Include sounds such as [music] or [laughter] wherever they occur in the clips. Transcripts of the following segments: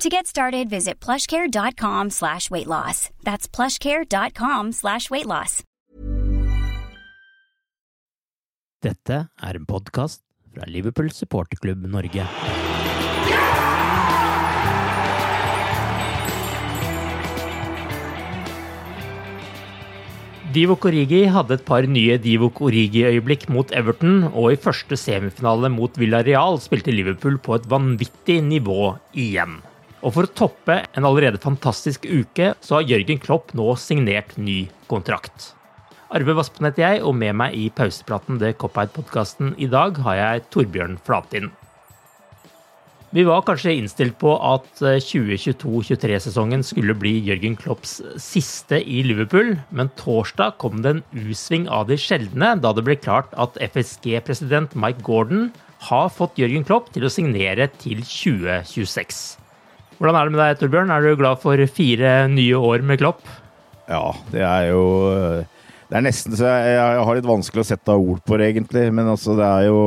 To get started, visit plushcare.com slash weight loss. That's plushcare.com slash weight loss. Dette er en podkast fra Liverpool supporterklubb Norge. Divok Origi hadde et par nye Divok Origi-øyeblikk mot Everton, og i første semifinale mot Villarreal spilte Liverpool på et vanvittig nivå igjen. Og for å toppe en allerede fantastisk uke, så har Jørgen Klopp nå signert ny kontrakt. Arve Vaspen heter jeg, og med meg i pausepraten The Coppeid-podkasten i dag har jeg Torbjørn Flatin. Vi var kanskje innstilt på at 2022-23-sesongen skulle bli Jørgen Klopps siste i Liverpool, men torsdag kom det en U-sving av de sjeldne da det ble klart at FSG-president Mike Gordon har fått Jørgen Klopp til å signere til 2026. Hvordan er det med deg, Torbjørn? Er du glad for fire nye år med Klopp? Ja, det er jo Det er nesten så jeg, jeg har litt vanskelig å sette ord på det, egentlig. Men altså, det er jo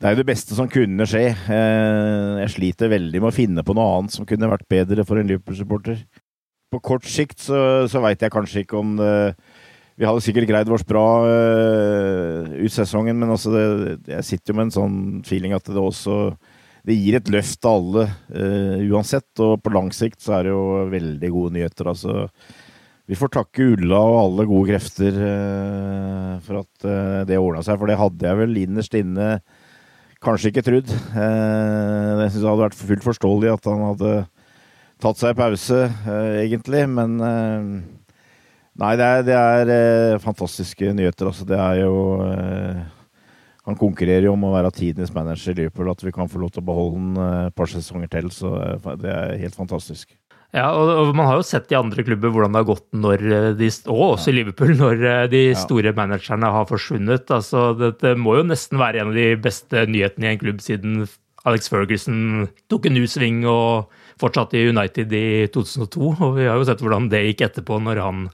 det er det beste som kunne skje. Eh, jeg sliter veldig med å finne på noe annet som kunne vært bedre for en Liverpool-supporter. På kort sikt så, så veit jeg kanskje ikke om det Vi hadde sikkert greid oss bra uh, ut sesongen, men altså det, jeg sitter jo med en sånn feeling at det også det gir et løft til alle uh, uansett. Og på lang sikt så er det jo veldig gode nyheter. altså vi får takke Ulla og alle gode krefter uh, for at uh, det ordna seg, for det hadde jeg vel innerst inne kanskje ikke trodd. Jeg syns det hadde vært fullt forståelig at han hadde tatt seg pause, egentlig, men Nei, det er, det er fantastiske nyheter. Altså, det er jo han konkurrerer jo om å være tidenes manager i Liverpool. At vi kan få lov til å beholde han et par sesonger til. Så det er helt fantastisk. Ja, og, man har jo sett i andre klubber hvordan det har gått når de, og også i Liverpool, når de store managerne har forsvunnet. Altså, det, må jo nesten være en av de beste nyhetene i en klubb siden Alex Ferguson tok en U-sving og fortsatte i United i 2002. Og vi har jo sett hvordan det gikk etterpå når han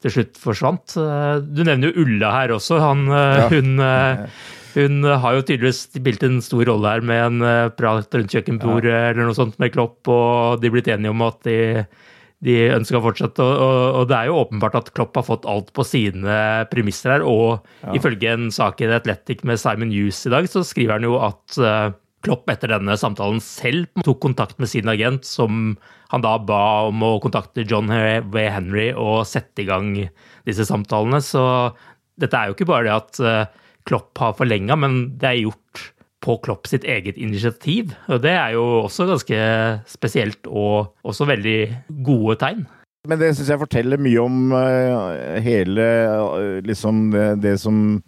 til slutt forsvant. Du nevner jo Ulla her også. Han, ja. Hun [laughs] hun har jo tydeligvis spilt en stor rolle her med en uh, prat rundt kjøkkenbordet ja. eller noe sånt med Klopp, og de er blitt enige om at de, de ønsker å fortsette. Og, og, og, det er jo åpenbart at Klopp har fått alt på sine premisser her. Og ja. ifølge en sak i The Athletic med Simon Hughes i dag, så skriver han jo at uh, Klopp etter denne samtalen selv tok kontakt med sin agent, som han da ba om å kontakte John W. Henry og sette i gang disse samtalene. Så dette er jo ikke bare det at Klopp har forlenga, men det er gjort på Klopp sitt eget initiativ. Og det er jo også ganske spesielt, og også veldig gode tegn. Men det syns jeg forteller mye om uh, hele uh, liksom det, det, som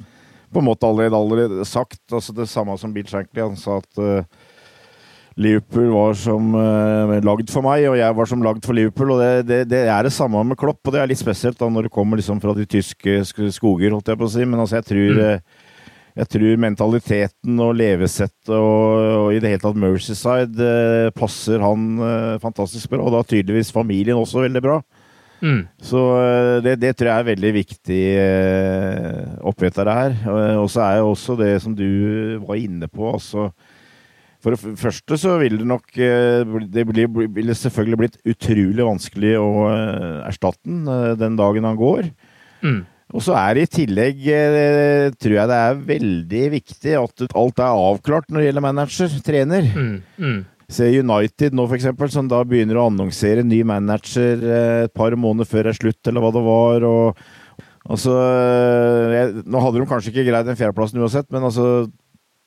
på en måte allerede allerede sagt. Altså det samme som Bill Shankly. Han sa at uh, Liverpool var som lagd for meg, og jeg var som lagd for Liverpool. og det, det, det, er det samme med Klopp, og det er litt spesielt da når det kommer liksom fra de tyske skoger, holdt jeg på å si. Men altså, jeg tror mm jeg tror mentaliteten og levesettet og, og, i det hele tatt Mercyside eh, passer han eh, fantastisk bra. Og da tydeligvis familien også veldig bra. Mm. Så det, det, tror jeg er veldig viktig oppi dette her. Og så er jo også det som du var inne på, altså for det første så vil det nok Det ville selvfølgelig blitt utrolig vanskelig å erstatte den den dagen han går. Mm. Og så er det i tillegg, eh, tror jeg det er veldig viktig at alt er avklart når det gjelder manager, trener. Mm, mm. Se United nå, eksempel, som da begynner å annonsere ny manager eh, et par måneder før det er slutt, eller hva det var. og Altså, jeg, nå hadde de kanskje ikke greid den fjerdeplassen uansett, men altså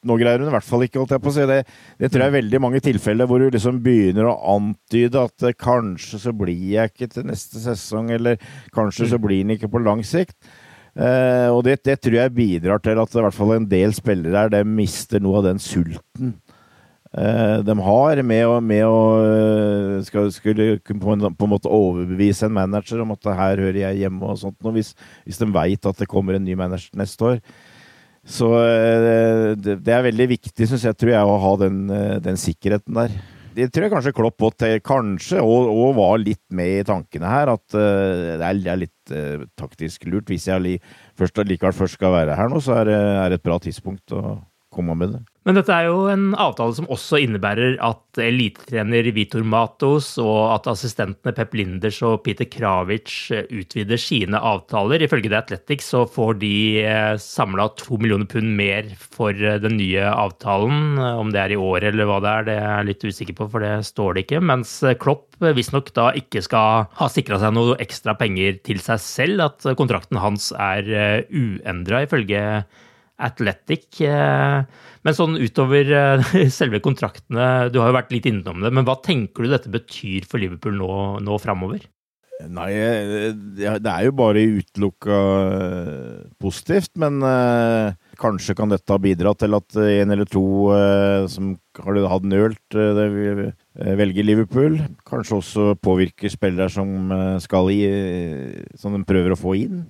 Nå greier hun i hvert fall ikke, holdt jeg på å si. Det, det tror jeg er veldig mange tilfeller hvor du liksom begynner å antyde at kanskje så blir jeg ikke til neste sesong, eller kanskje så blir den ikke på lang sikt. Uh, og det, det, tror jeg bidrar til at i hvert fall en del spillere her de mister noe av den sulten uh, de har med å, med å uh, skal, skulle på en, på en, måte overbevise en manager om at her hører jeg hjemme og sånt. Og hvis, hvis de veit at det kommer en ny manager neste år. Så det, det, er veldig viktig, syns jeg, tror jeg, å ha den, den sikkerheten der det tror jeg kanskje Klopp til, kanskje, og, og, var litt med i tankene her, at uh, det er litt taktisk lurt. Hvis jeg likevel først skal være her nå, så er det et bra tidspunkt å komme med det. Men dette er jo en avtale som også innebærer at elitetrener Vitor Matos og at assistentene Pep Linders og Peter Kravic utvider sine avtaler. Ifølge The Athletic så får de eh, samla to millioner pund mer for eh, den nye avtalen. Om det er i år eller hva det er, det er jeg litt usikker på, for det står det ikke. Mens Klopp visstnok da ikke skal ha sikra seg noe ekstra penger til seg selv. At kontrakten hans er eh, uendra, ifølge Athletic. Men sånn utover eh, [laughs] selve kontraktene, du har jo vært litt innom det, men hva tenker du dette betyr for Liverpool nå, nå framover? Nei, eh, det er jo bare utelukka eh, positivt, men kanskje kan dette bidra til at en eller to som har hatt nølt, velger Liverpool. Kanskje også påvirker spillere som skal i, som de prøver å få inn.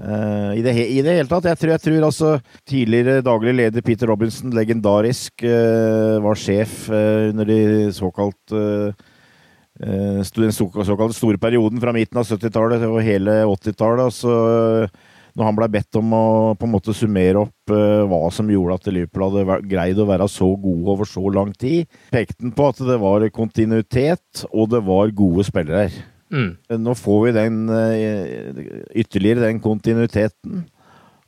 Uh, i, det, i, det, hele tatt. Jeg tror, jeg tror altså tidligere daglig leder Peter Robinson, legendarisk, uh, var sjef uh, under de såkalt den såkalte store perioden fra midten av 70-tallet og hele 80-tallet. Altså, når han ble bedt om å på en måte summere opp hva som gjorde at Liverpool hadde greid å være så gode over så lang tid, pekte han på at det var kontinuitet, og det var gode spillere her. Mm. Nå får vi den eh, ytterligere den kontinuiteten.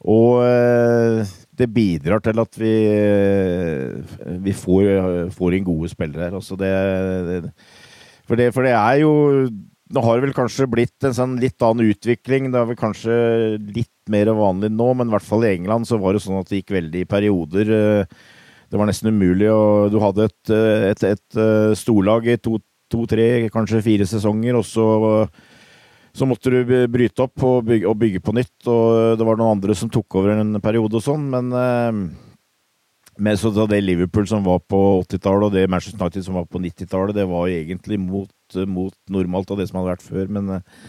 Og eh, det bidrar til at vi, eh, vi får, får, inn gode spillere her. Altså det, for, det, for det er jo Nå har det vel kanskje blitt en sånn litt annen utvikling. Det er vel kanskje litt mer vanlig nå, men i hvert fall i England så var det sånn at det gikk veldig i perioder. Det var nesten umulig. og Du hadde et, et, et storlag i to, to-tre, kanskje fire sesonger, og så, så måtte du bryte opp og bygge, og bygge, på nytt. Og det var noen andre som tok over en periode og sånn, men med men så det Liverpool som var på 80-tallet, og det Manchester United som var på 90-tallet, det var egentlig mot, mot, normalt av det som hadde vært før. Men, eh,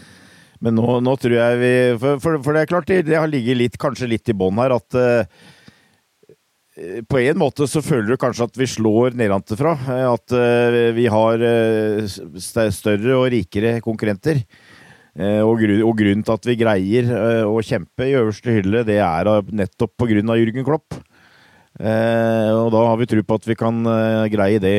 men nå, nå, tror jeg vi For, for, for det er klart, det, det har ligget litt, kanskje litt i bånn her at Eh, på en måte så føler du kanskje at vi slår nedenfra. Eh, at eh, vi har større og rikere konkurrenter. Og, grunnen til at vi greier å kjempe i øverste hylle, det er nettopp på grunn av Jürgen Klopp. Og da har vi tro på at vi kan greie det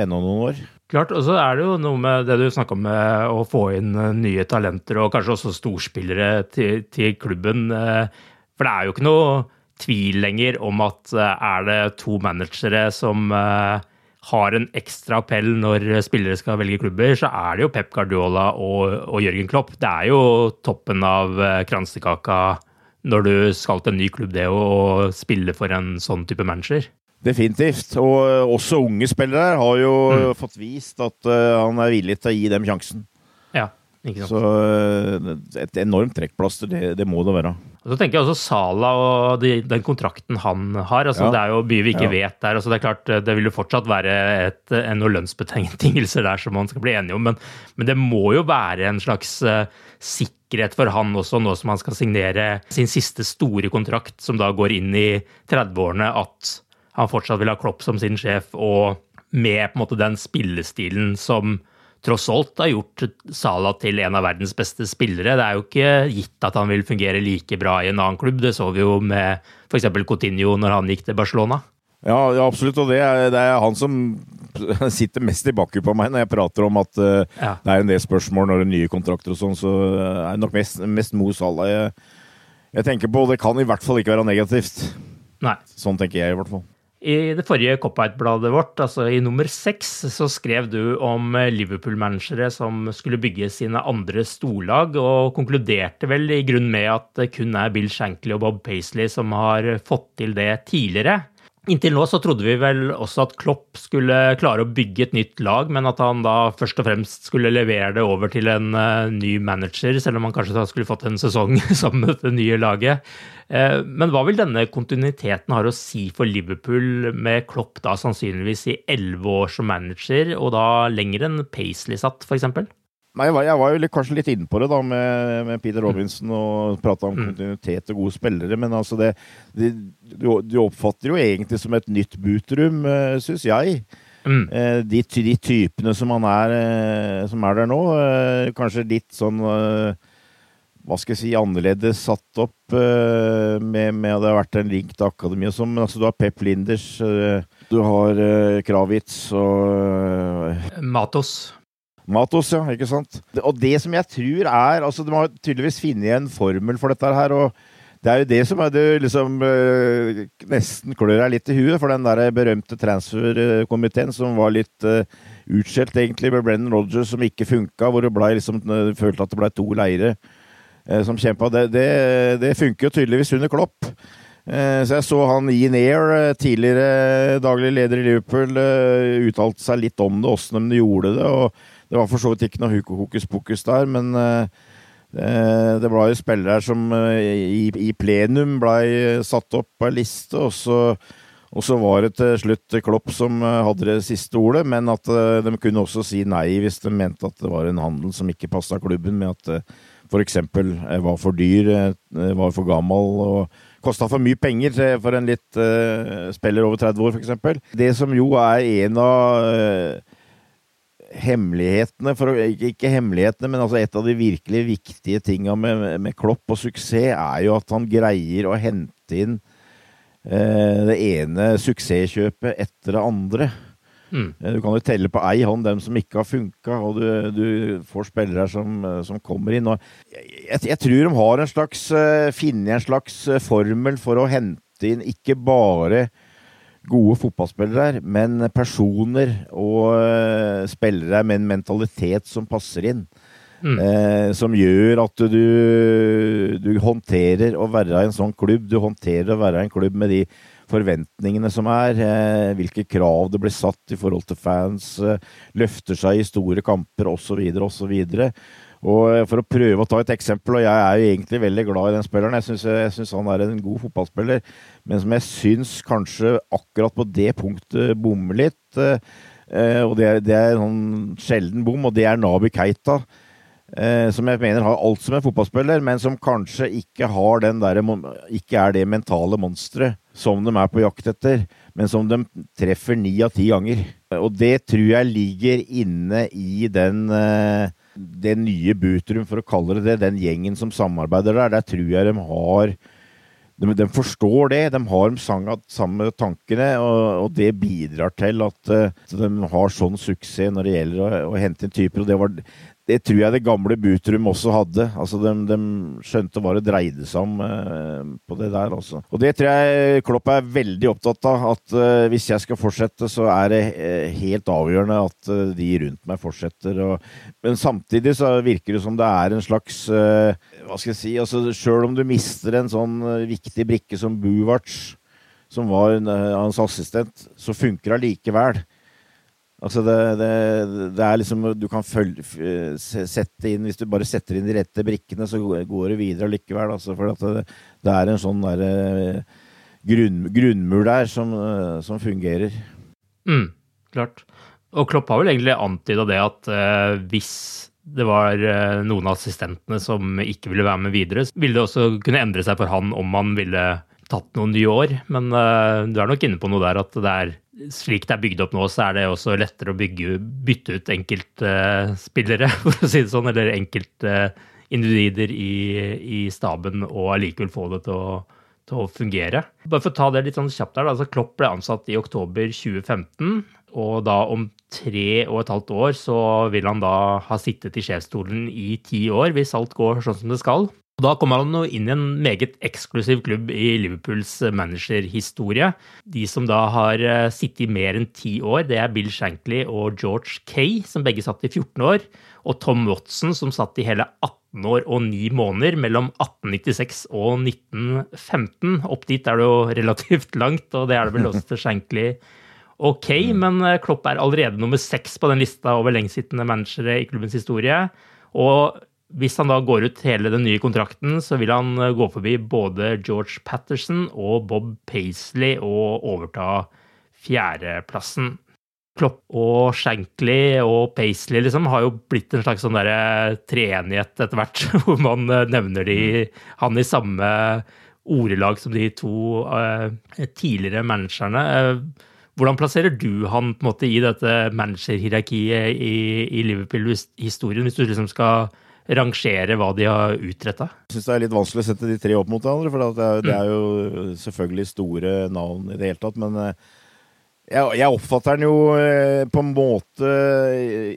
ennå noen år. Klart, og så er det jo noe med det du snakka om å få inn nye talenter, og kanskje også storspillere til, til klubben. For det er jo ikke noe tvil lenger om at eh, er det to managere som eh, har en ekstra appell når spillere skal velge klubber, så er det jo Pep Guardiola og, og Jørgen Klopp. Det er jo toppen av eh, kransekaka når du skal til en ny klubb, det å spille for en sånn type manager. Definitivt. Og også unge spillere har jo mm. fått vist at han er villig til å gi dem sjansen. Ja. Så eh, et enormt trekkplaster, det, det, må det være. Og så tenker jeg også Sala og de, den kontrakten han har. altså ja. Det er jo mye vi ikke ja. vet der. altså Det er klart, det vil jo fortsatt være et, noen lønnsbetingelser der som man skal bli enige om, men, men det må jo være en slags uh, sikkerhet for han også, nå som han skal signere sin siste store kontrakt, som da går inn i 30-årene, at han fortsatt vil ha Klopp som sin sjef, og med på en måte den spillestilen som tross alt har gjort Salah til en av verdens beste spillere. Det er jo ikke gitt at han vil fungere like bra i en annen klubb. Det så vi jo med f.eks. Coutinho når han gikk til Barcelona. Ja, ja absolutt. Og det er, det er, han som [laughs] sitter mest i bakhjulet på meg når jeg prater om at uh, ja. det er en del spørsmål når det er nye kontrakter og sånn, så er det nok mest, mest Mo Salah jeg, jeg tenker på. Og det kan i hvert fall ikke være negativt. Nei. Sånn tenker jeg i hvert fall. I det forrige Cop-Out-bladet vårt, altså i nummer seks, så skrev du om Liverpool-managere som skulle bygge sine andre storlag, og konkluderte vel i grunn med at det kun er Bill Shankly og Bob Paisley som har fått til det tidligere. Inntil nå så trodde vi vel også at Klopp skulle klare å bygge et nytt lag, men at han da først og fremst skulle levere det over til en uh, ny manager, selv om han kanskje da skulle fått en sesong [laughs] sammen med det nye laget. Uh, men hva vil denne kontinuiteten ha å si for Liverpool, med Klopp da sannsynligvis i elleve år som manager, og da lenger enn Paisley satt, f.eks.? Nei, jeg var, jeg var jo litt, kanskje litt inne på det da med, med Peter Robinson og prata om mm. kontinuitet og gode spillere, men altså det, det du, du, oppfatter jo egentlig som et nytt bootrum, uh, syns jeg. Mm. Uh, de, de, typene som han er, uh, som er der nå, kanskje litt sånn hva skal jeg si, annerledes satt opp med, med at det har vært en link til akademi og sånn. Altså, du har Pep Linders, du har Kravitz og Matos. Matos, ja. Ikke sant? Og det som jeg tror er altså De har tydeligvis funnet en formel for dette her. og det er jo det som er det liksom øh, nesten klør deg litt i huet, for den der berømte transferkomiteen som var litt øh, utskjelt, egentlig, med Brennan Rogers som ikke funka, hvor det ble liksom, følte at det ble to leire øh, som kjempa. Det, det, det, funker jo tydeligvis under Klopp. Så jeg så han Ian Air, tidligere daglig leder i Liverpool, uttalte seg litt om det, åssen de gjorde det. og det var for så vidt ikke noe hokus pokus der, men uh, det ble jo spillere som uh, i, i, plenum ble satt opp på ei liste, og så, og så, var det til slutt Klopp som hadde det siste ordet, men at uh, de kunne også si nei hvis de mente at det var en handel som ikke passa klubben, med at uh, f.eks. var for dyr, var for gammel og kosta for mye penger for en litt spiller over 30 år, f.eks. Det som jo er en av hemmelighetene, for, ikke hemmelighetene, men altså et av de virkelig viktige tinga med, med, Klopp og suksess, er jo at han greier å hente inn eh, det ene suksesskjøpet etter det andre. Mm. Eh, du kan jo telle på ei hånd dem som ikke har funka, og du, du, får spillere som, som kommer inn. Jeg, jeg, tror de har en slags, uh, funnet en slags formel for å hente inn ikke bare gode fotballspillere, men personer og uh, spillere med en mentalitet som passer inn. Mm. Eh, som gjør at du, du håndterer å være i en sånn klubb. Du håndterer å være i en klubb med de forventningene som er. Eh, hvilke krav det blir satt i forhold til fans. løfter seg i store kamper osv. osv. Og eh, For å prøve å ta et eksempel, og jeg er jo egentlig veldig glad i den spilleren. Jeg syns han er en god fotballspiller, men som jeg syns kanskje akkurat på det punktet bommer litt. Eh, og det er, det er en sånn sjelden bom, og det er Nabi Keita. Eh, som jeg mener har alt som en fotballspiller, men som kanskje ikke, der, ikke er det mentale monsteret som de er på jakt etter, men som de treffer ni av ti ganger. Og det tror jeg ligger inne i den eh, det nye Butrum, for å kalle det det, den gjengen som samarbeider der, der tror jeg de har de, de forstår det, de har de samme tankene, og, og, det bidrar til at at de har sånn suksess når det gjelder å, å hente inn typer. og det var, det tror jeg det gamle Butrum også hadde. Altså, de, de skjønte hva det dreide seg om uh, på det der. Også. Og det tror jeg Klopp er veldig opptatt av. At uh, hvis jeg skal fortsette, så er det uh, helt avgjørende at de rundt meg fortsetter. Og, men samtidig så virker det som det er en slags Hva skal jeg si altså, Sjøl om du mister en sånn viktig brikke som Buvarts, som var hans assistent, så funker det allikevel. Altså det, det, det, er liksom Du kan følge, sette inn Hvis du bare setter inn de rette brikkene, så går det videre likevel. Altså for det, det, er en sånn der, eh, grunn, grunnmur der som, eh, som fungerer. Mm, klart. Og Klopp har vel egentlig antyda det at eh, hvis det var eh, noen av assistentene som ikke ville være med videre, ville det også kunne endre seg for han om han ville tatt noen nye år. Men eh, du er nok inne på noe der at det er slik det er bygd opp nå, så er det også lettere å bygge, bytte ut enkeltspillere, uh, [laughs] for å si det sånn, eller enkeltindivider uh, i, i, staben, og allikevel få det til å, til å, fungere. Bare for å ta det litt sånn kjapt her, altså Klopp ble ansatt i oktober 2015, og da om tre og et halvt år så vil han da ha sittet i sjefsstolen i ti år, hvis alt går sånn som det skal. Og Da kommer han inn i en meget eksklusiv klubb i Liverpools managerhistorie. De som da har eh, sittet i mer enn ti år, det er Bill Shankly og George Kay, som begge satt i 14 år, og Tom Watson, som satt i hele 18 år og 9 måneder mellom 1896 og 1915. Opp dit er det jo [laughs] relativt langt, og det er det vel også til Shankly ok, men eh, Klopp er allerede nummer seks på den lista over lengstsittende managere i klubbens historie. Og hvis han da går ut hele den nye kontrakten, så vil han eh, gå forbi både George Patterson og Bob Paisley og overta fjerdeplassen. Klopp og Shankly og Paisley liksom har jo blitt en slags sånn treenighet etter hvert, [laughs] hvor man eh, nevner de, han i samme ordelag som de to uh, tidligere managerne. Hvordan plasserer du han på en måte i dette managerhierarkiet i, i Liverpool-historien, hvis du liksom skal rangere hva de har utretta? Jeg syns det er litt vanskelig å sette de tre opp mot hverandre, for det er, det er, jo selvfølgelig store navn i det hele tatt. Men eh, jeg, jeg oppfatter den jo eh, på en måte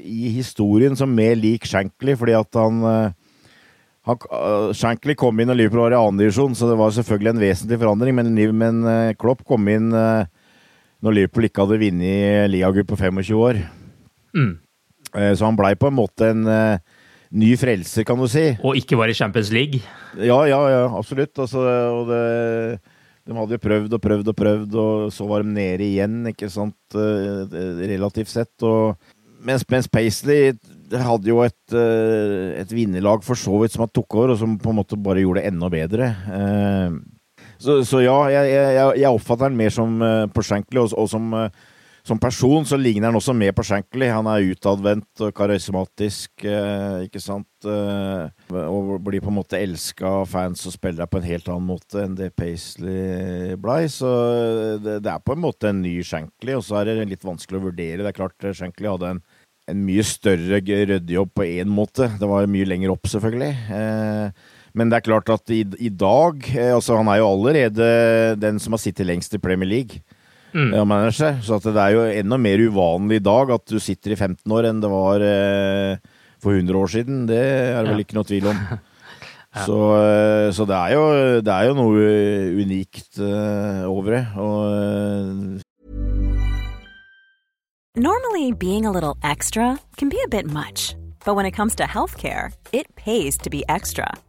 i historien som mer lik Shankly, fordi at han eh, han, Shankly kom inn og Liverpool var i andredivisjon, så det var selvfølgelig en vesentlig forandring. Men, men Klopp kom inn når Liverpool ikke hadde vunnet ligagull på 25 år. Mm. Eh, så han blei på en måte en ny frelser, kan du si. Og ikke var i Champions League? Ja, ja, ja absolutt. Altså, og det, de hadde jo prøvd og prøvd og prøvd, og så var de nede igjen, ikke sant, uh, relativt sett. Og, mens, mens Paisley hadde jo et, uh, et vinnerlag for så vidt som han tok over, og som på en måte bare gjorde det enda bedre. Uh, så, så ja, jeg, jeg, jeg, oppfatter han mer som uh, på Shankly, og, og som, uh, som, person så ligner han også mer på Shankly. Han er utadvendt og karismatisk, uh, ikke sant. og blir på en måte elska av fans og spillere på en helt annen måte enn det Paisley blei. Så det, det, er på en måte en ny Shankly, og så er det litt vanskelig å vurdere. Det er klart Shankly hadde en en mye større ryddejobb på én måte. Det var mye lenger opp, selvfølgelig. Eh, men det er klart at i, i dag eh, altså Han er jo allerede den som har sittet lengst i Premier League. Mm. Manager, så det er jo enda mer uvanlig i dag at du sitter i 15 år enn det var eh, for 100 år siden. Det er det vel ikke noe tvil om. [laughs] ja. Så, eh, så det, er jo, det, er jo, noe unikt eh, over det. Og, uh... Normally being a little extra can be a bit much. But when it comes to healthcare, it pays to be extra.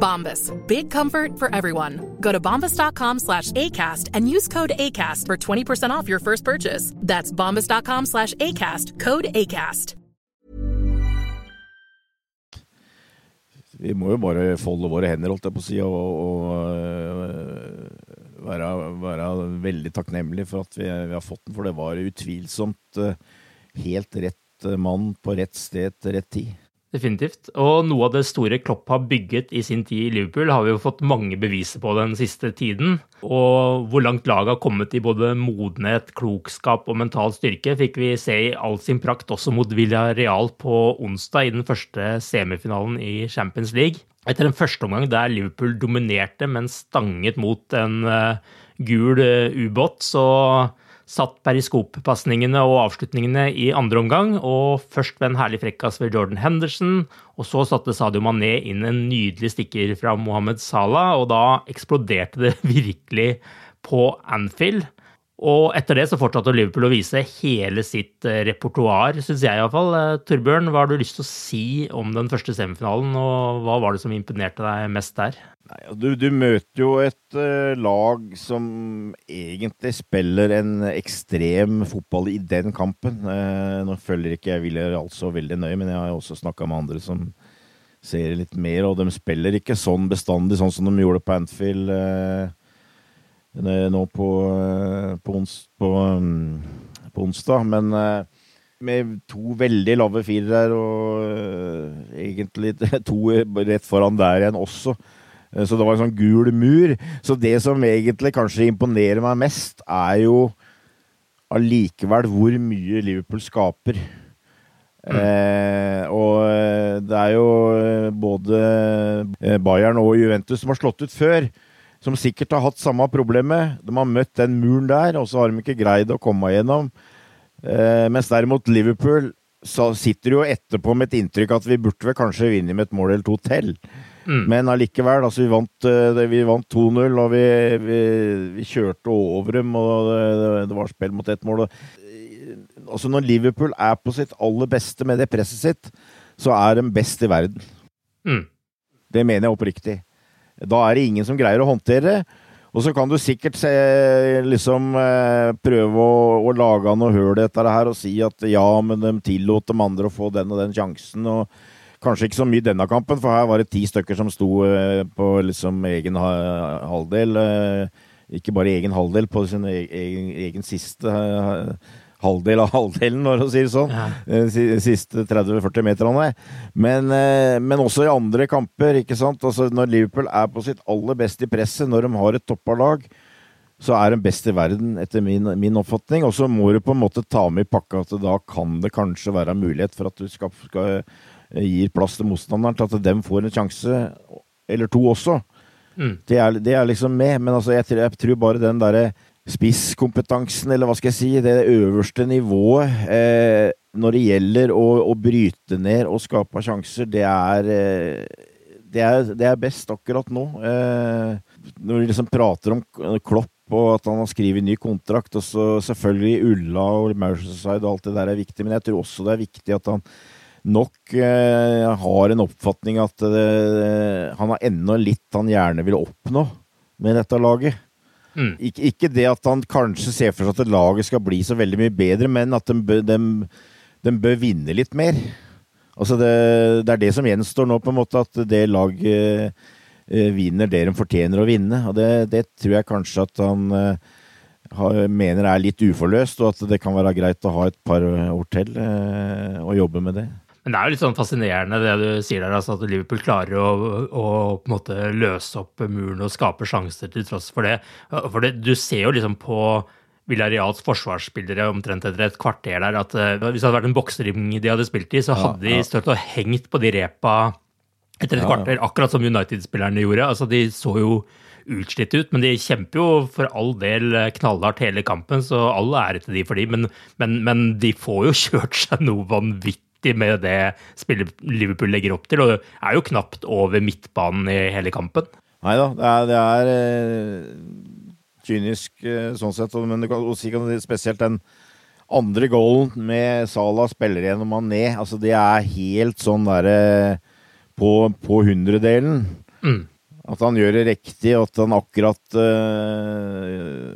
Bombas. Big comfort for everyone. Go to bombas.com slash ACAST and use code ACAST for 20% off your first purchase. That's bombas.com slash ACAST. Code ACAST. Vi må jo bare folde våre hender, holdt jeg på å si, og, og og være, være, veldig takknemlige for at vi, vi, har fått den. For det var utvilsomt øh, helt rett mann på rett sted til rett tid. Definitivt. Og noe av det store Klopp har bygget i sin tid i Liverpool, har vi jo fått mange beviser på den siste tiden. Og hvor langt laget har kommet i både modenhet, klokskap og mental styrke, fikk vi se i all sin prakt også mot Villarreal på onsdag i den første semifinalen i Champions League. Etter en førsteomgang der Liverpool dominerte, men stanget mot en uh, gul uh, ubåt, så satt periskoppasningene og avslutningene i andre omgang, og først ved en herlig frekkas ved Jordan Henderson, og så satte Sadio Mané inn en nydelig stikker fra Mohammed Salah, og da eksploderte det [laughs] virkelig på Anfield. Og etter det så fortsatte Liverpool å vise hele sitt repertoar, syns jeg iallfall. Torbjørn, hva har du lyst til å si om den første semifinalen, og hva var det som imponerte deg mest der? Nei, du, du, møter jo et uh, lag som egentlig spiller en ekstrem fotball i den kampen. Uh, nå følger ikke jeg Willer altså veldig nøye, men jeg har også snakka med andre som ser litt mer, og de spiller ikke sånn bestandig, sånn som de gjorde på Anfield uh, nå på, på, ons, på, um, på onsdag. Men med to veldig lave firere og egentlig [laughs] to rett foran der igjen også. Så det var en sånn gul mur. Så det som egentlig kanskje imponerer meg mest, er jo allikevel hvor mye Liverpool skaper. Mm. Eh, og det er jo både Bayern og Juventus som har slått ut før, som sikkert har hatt samme problemet. De har møtt den muren der, og så har de ikke greid å komme igjennom. Eh, mens derimot Liverpool så sitter jo etterpå med et inntrykk at vi burde vel kanskje vinne med et mål eller to til. Mm. Men allikevel, altså vi vant, vant 2-0, og vi, vi, vi, kjørte over dem, og det, det var spill mot ett mål. Altså når Liverpool er på sitt aller beste med det presset sitt, så er de best i verden. Mm. Det mener jeg oppriktig. Da er det ingen som greier å håndtere det. Og så kan du sikkert se, liksom prøve å, å lage noe høl etter det her og si at ja, men de tillot de andre å få den og den sjansen. og Kanskje ikke så mye denne kampen, for her var det ti stykker som sto på liksom egen halvdel. Ikke bare egen halvdel, på sin egen, egen siste halvdel av halvdelen, når du sier sånn. Ja. Siste 30-40 meterne. Men, men, også i andre kamper, ikke sant. Altså, når Liverpool er på sitt aller beste i presset, når de har et toppa lag, så er de best i verden, etter min, min oppfatning. Og så må du på en måte ta med i pakka at da kan det kanskje være mulighet for at du skal, skal gir plass til motstanderen til at dem får en sjanse, eller to også. Mm. Det, er, det, er, liksom med, men altså, jeg, jeg, tror bare den derre spisskompetansen, eller hva skal jeg si, det øverste nivået eh, når det gjelder å, å, bryte ned og skape sjanser, det er, eh, det er, det er best akkurat nå. Eh, når vi liksom prater om Klopp og at han har skrevet ny kontrakt, og så selvfølgelig Ulla og Merceside og alt det der er viktig, men jeg tror også det er viktig at han nok eh, har en oppfatning at eh, han har ennå litt han gjerne vil oppnå med dette laget. Mm. Ik ikke det at han kanskje ser for seg at laget skal bli så veldig mye bedre, men at de, bør, de, de bør vinne litt mer. Altså det, det, er det som gjenstår nå, på en måte, at det laget eh, vinner det de fortjener å vinne. Og det, det tror jeg kanskje at han eh, har, mener er litt uforløst, og at det kan være greit å ha et par år til eh, og jobbe med det. Men det er jo litt sånn fascinerende det du sier der, altså at Liverpool klarer å, å, på en måte løse opp muren og skape sjanser til tross for det. For det, du ser jo liksom på Villareals forsvarsspillere omtrent etter et kvarter der at uh, hvis det hadde vært en boksering de hadde spilt i, så hadde ja, ja. de stått og hengt på de repa etter et ja, kvarter, akkurat som United-spillerne gjorde. Altså, de så jo utslitt ut, men de kjemper jo for all del knallhardt hele kampen, så all ære til de for de, men, men, men de får jo [laughs] kjørt seg noe vanvittig med det spillet Liverpool legger opp til, og det er jo knapt over midtbanen i hele kampen. Nei da, det er, det er eh, kynisk eh, sånn sett, men du kan si spesielt den andre goalen med Salah spiller gjennom Mané, altså det er helt sånn derre på, på hundredelen. Mm. At han gjør det riktig, og at han akkurat uh,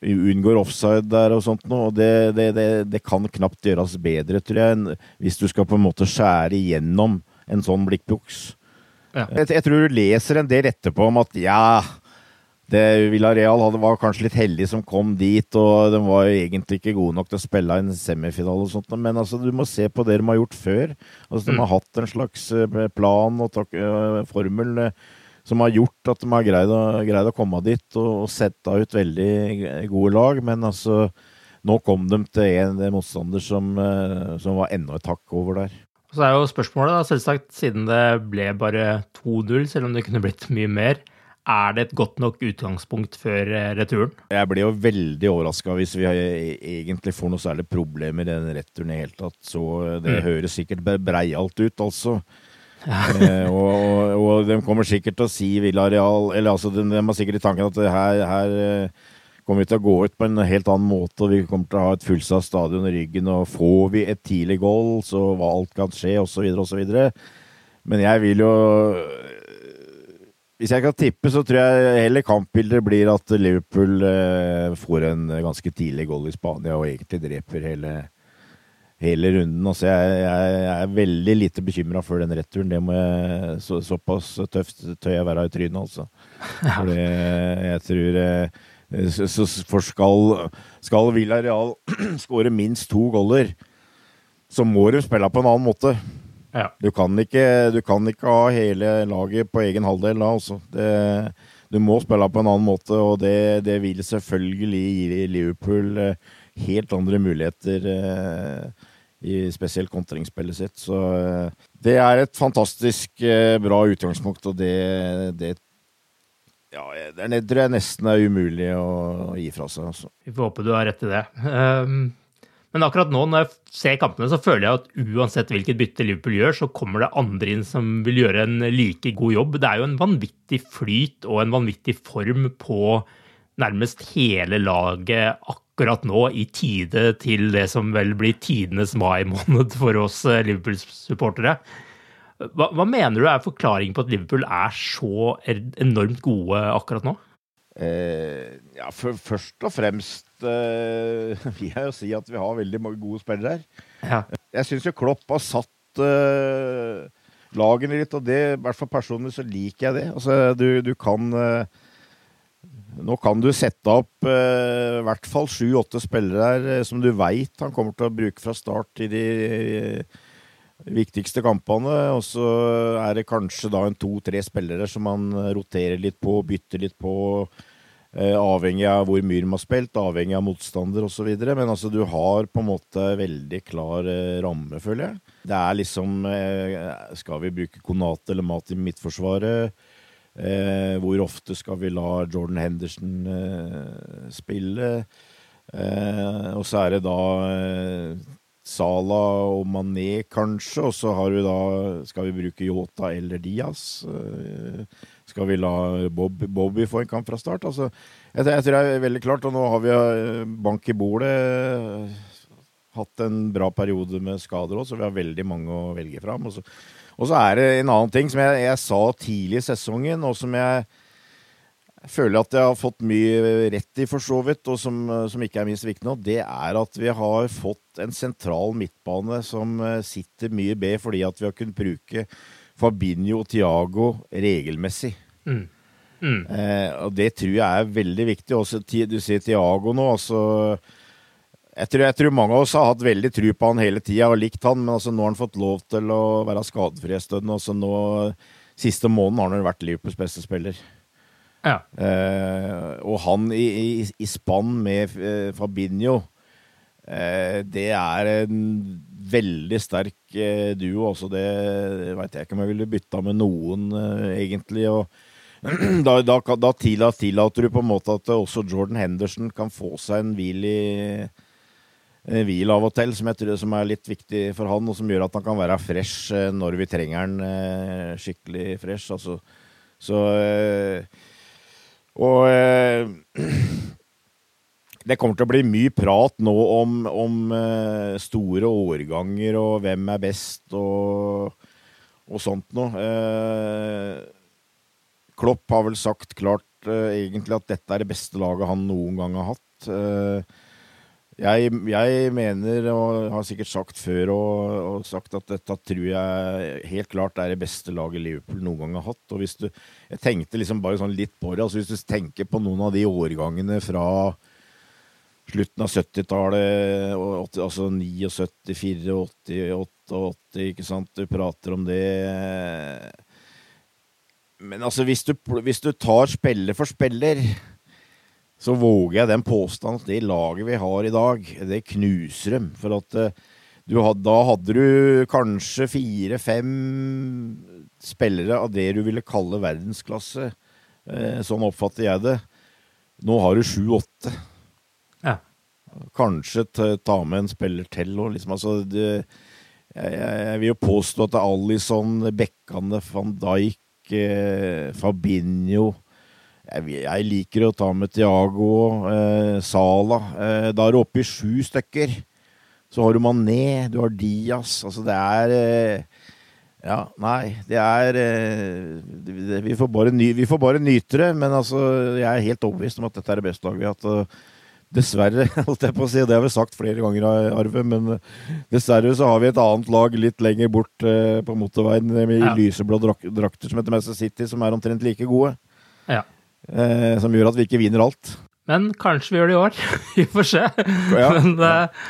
unngår offside der og sånt noe. Og det, det, det, det, kan knapt gjøres bedre, tror jeg, hvis du skal på en måte skjære igjennom en sånn blikkbuks. Ja. Jeg, jeg, tror du leser en del etterpå om at ja det Villarreal hadde, var kanskje litt heldig som kom dit, og de var jo egentlig ikke gode nok til å spille en semifinale og sånt, men altså, du må se på det de har gjort før. Altså, de har mm. hatt en slags eh, plan og tak, formel uh, som har gjort at de har greid å, greid å komme dit og, og sette ut veldig gode lag, men altså nå kom de til en motstander som, uh, som var enda et hakk over der. Så er jo spørsmålet, da, selvsagt, siden det ble bare 2-0, selv om det kunne blitt mye mer, er det et godt nok utgangspunkt før eh, returen? Jeg blir jo veldig overraska hvis vi egentlig får noe særlig problemer i den returen i det hele tatt. Så det mm. høres sikkert breialt ut, altså. Eh, og, og, og, de kommer sikkert til å si Villareal Eller altså, de, de har sikkert i tanken at her, her eh, kommer vi til å gå ut på en helt annen måte, og vi kommer til å ha et fullsatt stadion i ryggen. Og får vi et tidlig goal, så hva alt kan skje, osv., osv. Men jeg vil jo Hvis jeg kan tippe, så tror jeg heller kampbildet blir at Liverpool eh, får en ganske tidlig goal i Spania og egentlig dreper hele, hele runden. Altså, jeg, jeg, jeg, er veldig lite bekymra for den returen. Det må jeg, så, såpass tøft tør jeg være i trynet, altså. [laughs] For jeg tror eh, så for skal, skal Villarreal [clears throat] skåre minst to goller, så må de spille på en annen måte. Ja. Du, kan ikke, du, kan ikke, ha hele laget på egen halvdel da, altså. Det, du må spille på en annen måte, og det, det vil selvfølgelig gi Liverpool eh, helt andre muligheter. Eh, i spesielt kontringsspillet sitt. Så eh, det er et fantastisk bra utgangspunkt, og det, det ja, det tror jeg nesten er umulig å gi fra seg. Altså. Vi får håpe du har rett i det. Um, men akkurat nå, når jeg ser kampene, så føler jeg at uansett hvilket bytte Liverpool gjør, så kommer det andre inn som vil gjøre en like god jobb. Det er jo en vanvittig flyt og en vanvittig form på nærmest hele laget akkurat nå, i tide til det som vel blir tidenes mai måned for oss eh, Liverpool-supportere. Hva, hva, mener du er forklaringen på at Liverpool er så enormt gode akkurat nå? Eh, ja, for, først og fremst eh, [laughs] vil jeg jo si at vi har veldig mange gode spillere her. Ja. Jeg syns jo Klopp har satt eh, lagene litt, og det, i hvert fall personlig, så liker jeg det. Altså, du, du kan eh, nå kan du sette opp eh, i hvert fall sju-åtte spillere eh, som du veit han kommer til å bruke fra start i de viktigste kampene. Og så er det kanskje da en to-tre spillere som han roterer litt på, bytter litt på. Eh, avhengig av hvor de har spilt, avhengig av motstander osv. Men altså, du har på en måte veldig klar eh, ramme, føler jeg. Det er liksom eh, Skal vi bruke Konate eller Mat i midtforsvaret? Eh, hvor ofte skal vi la Jordan Henderson eh, spille? Eh, og så er det da Sala og Mané, kanskje. Og så har vi da Skal vi bruke Yota eller Diaz? Eh, skal vi la Bob, Bobby få en kamp fra start? Altså, jeg, jeg, tror det er veldig klart. Og nå har vi eh, bank i bordet. Hatt en bra periode med skader òg, så vi har veldig mange å velge fram. Og så, og så er det en annen ting som jeg, jeg sa tidlig i sesongen, og som jeg føler at jeg har fått mye rett i, for så vidt, og som, som, ikke er minst viktig nå, det er at vi har fått en sentral midtbane som eh, sitter mye B, fordi at vi har kunnet bruke Fabinho og Tiago regelmessig. Mm. Mm. Eh, og det tror jeg er veldig viktig. Også, du ser Tiago nå, altså jeg tror, jeg tror, mange av oss har hatt veldig tro på han hele tida og likt han, men altså, nå har han fått lov til å være skadefri en stund. Altså, nå, siste måneden har han vært Liverpools beste spiller. Ja. Eh, og han i, i, i spann med eh, Fabinho eh, Det er en veldig sterk eh, duo. Også det veit jeg ikke om jeg ville bytta med noen, eh, egentlig. Og [clears throat] da, da, da tillater du på en måte at også Jordan Henderson kan få seg en hvil i hvil av og til, som, jeg tror, som er litt viktig for han, og som gjør at han kan være fresh eh, når vi trenger han eh, skikkelig fresh. Altså. Så eh, Og [clears throat] det kommer til å bli mye prat nå om, om store årganger og hvem er best og, og sånt noe. Klopp har vel sagt klart egentlig at dette er det beste laget han noen gang har hatt. Jeg, jeg, mener, og har sikkert sagt før, og, og, sagt at dette tror jeg helt klart er det beste laget Liverpool noen gang har hatt. Og hvis du, Jeg tenkte liksom bare sånn litt på det. altså Hvis du tenker på noen av de årgangene fra slutten av 70-tallet, altså 79, 84, 88, ikke sant. Du prater om det. Men altså, hvis du, hvis du tar spiller for spiller så våger jeg den påstand at det laget vi har i dag, det knuser dem. For at eh, du, da hadde du kanskje fire-fem spillere av det du ville kalle verdensklasse. Eh, sånn oppfatter jeg det. Nå har du sju-åtte. Ja. Kanskje ta med en spiller til òg. Liksom, altså, jeg, jeg, vil jo påstå at Alison, Bekkane, van Dijk, eh, Fabinho jeg, liker å ta med Tiago, eh, Sala. Eh, da er du oppe i sju stykker. Så har du Mané, du har Diaz. Altså, det er eh, Ja, nei, det er eh, det, vi, får bare ny, vi får bare nyte det. Men altså, jeg er helt overbevist om at dette er det beste laget vi har hatt. Dessverre, [laughs] holdt jeg på å si, det har vi sagt flere ganger, Arve, men dessverre så har vi et annet lag litt lenger bort eh, på motorveien med ja. lyseblå drakter som heter Manchester City, som er omtrent like gode. Ja. Eh, som gjør at vi ikke vinner alt. Men kanskje vi gjør det i år. [laughs] vi får se. Ja. [laughs] Men eh,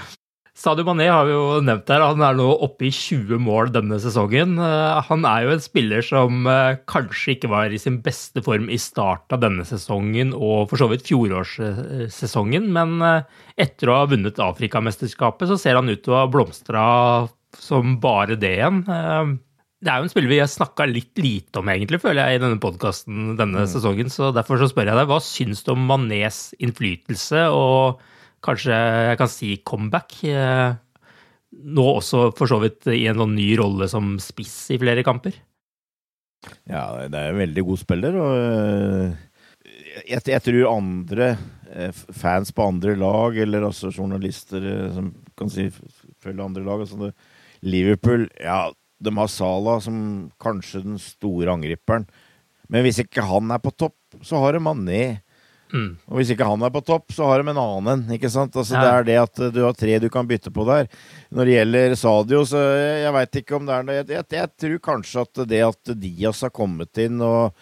Sadio Mané har vi jo nevnt her. Han er nå oppe i 20 mål denne sesongen. Eh, han er jo en spiller som eh, kanskje ikke var i sin beste form i starten av denne sesongen og for så vidt fjorårssesongen, men eh, etter å ha vunnet Afrikamesterskapet så ser han ut til å ha blomstra som bare det igjen. Det er jo en spiller vi har snakka litt lite om, egentlig, føler jeg, i denne podkasten denne mm. sesongen. Så derfor så spør jeg deg, hva syns du om Manés innflytelse, og kanskje jeg kan si comeback? Eh, nå også for så vidt i en sånn ny rolle som spiss i flere kamper? Ja, det er en veldig god spiller, og eh, jeg, jeg tror andre eh, fans på andre lag, eller også journalister som kan si følge andre lag altså Liverpool ja, de har Sala som kanskje den store angriperen. Men hvis ikke han er på topp, så har de Mané. Mm. Og hvis ikke han er på topp, så har de en annen. ikke sant? Altså, ja. Det er det at du har tre du kan bytte på der. Når det gjelder Sadio, så jeg, veit ikke om det er noe jeg, jeg, jeg, tror kanskje at det at Diaz har kommet inn og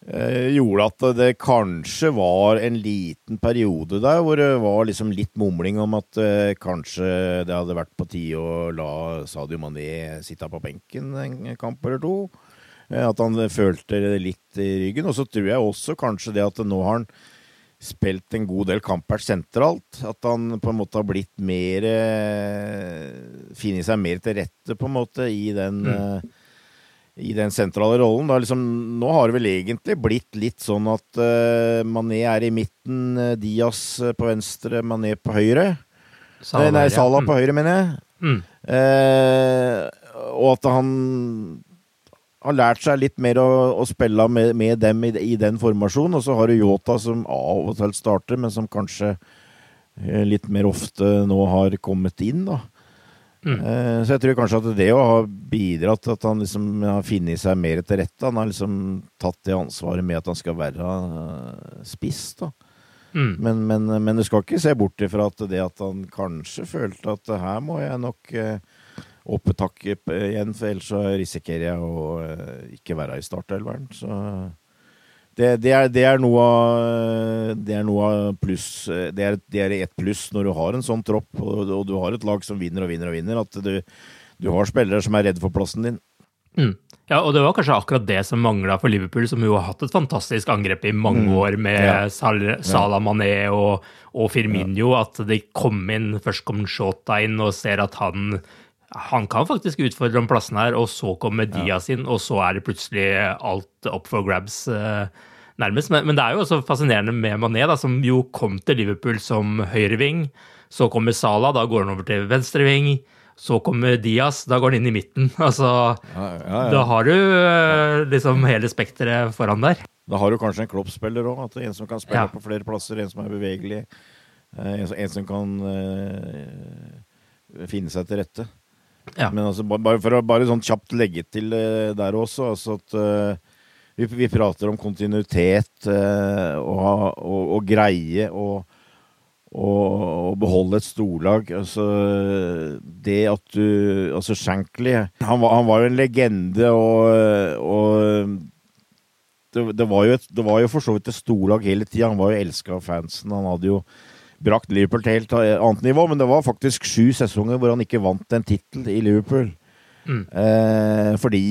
gjorde at det kanskje var en liten periode der hvor det var liksom litt mumling om at uh, kanskje det hadde vært på tide å la Sadio Mané sitte på benken en kamp eller to. Uh, at han følte det litt i ryggen. Og så tror jeg også kanskje det at nå har han spilt en god del kamper sentralt. At han på en måte har blitt mer Funnet seg mer til rette, på en måte, i den mm i den sentrale rollen. Liksom, nå har det vel egentlig blitt litt sånn at uh, Mané er i midten, uh, Diaz eh, på venstre, Mané på høyre. Salah, nei, Salah på mm. høyre, mener jeg. Mm. Uh, og at han har lært seg litt mer å, å spille med, med dem i, i, den formasjonen. Og så har du Yota som av og til starter, men som kanskje litt mer ofte nå har kommet inn, da. Mm. Uh, så jeg tror kanskje at det å ha bidratt til at han liksom har funnet seg mer til rette Han har liksom tatt det ansvaret med at han skal være uh, spiss, da. Mm. Men, men, men, du skal ikke se bort ifra at det at han kanskje følte at her må jeg nok opp et hakk igjen, for ellers så risikerer jeg å ikke være i startelveren. Så det, det, er, det, er, noe av, det er noe av pluss Det er, det er et pluss når du har en sånn tropp, og, og, du har et lag som vinner og vinner og vinner, at du, du har spillere som er redd for plassen din. Mm. Ja, og det var kanskje akkurat det som mangla for Liverpool, som jo har hatt et fantastisk angrep i mange mm. år med ja. Sal Salah Mané og, og Firmino. Ja. At de kom inn, først kom Shota inn og ser at han han kan faktisk utfordre om plassen her, og så kommer Diaz inn, og så er det plutselig alt up for grabs, eh, nærmest. Men, men, det er jo også fascinerende med Mané, da, som jo kom til Liverpool som høyreving. Så kommer Salah, da går han over til venstreving. Så kommer Diaz, da går han inn i midten. [laughs] Altså, ja, ja, ja. Da har du eh, liksom hele spekteret foran der. Da har du kanskje en kloppspiller òg. En som kan spille på flere plasser, en som er bevegelig. Eh, en som, en som kan uh, finne seg til rette. Ja. Men altså, bare for å bare sånn kjapt legge til uh, der også, altså at uh, vi, vi, prater om kontinuitet uh, og, og, og, greie og, og, beholde et storlag. Altså, det at du Altså, Shankly han, han, var jo en legende, og, det, det, var jo et, det var jo for så vidt et storlag hele tida. Han var jo elska av fansen. Han hadde jo brakt Liverpool til helt annet nivå, men det var faktisk sju sesonger hvor han ikke vant en tittel i Liverpool. Mm. Eh, fordi,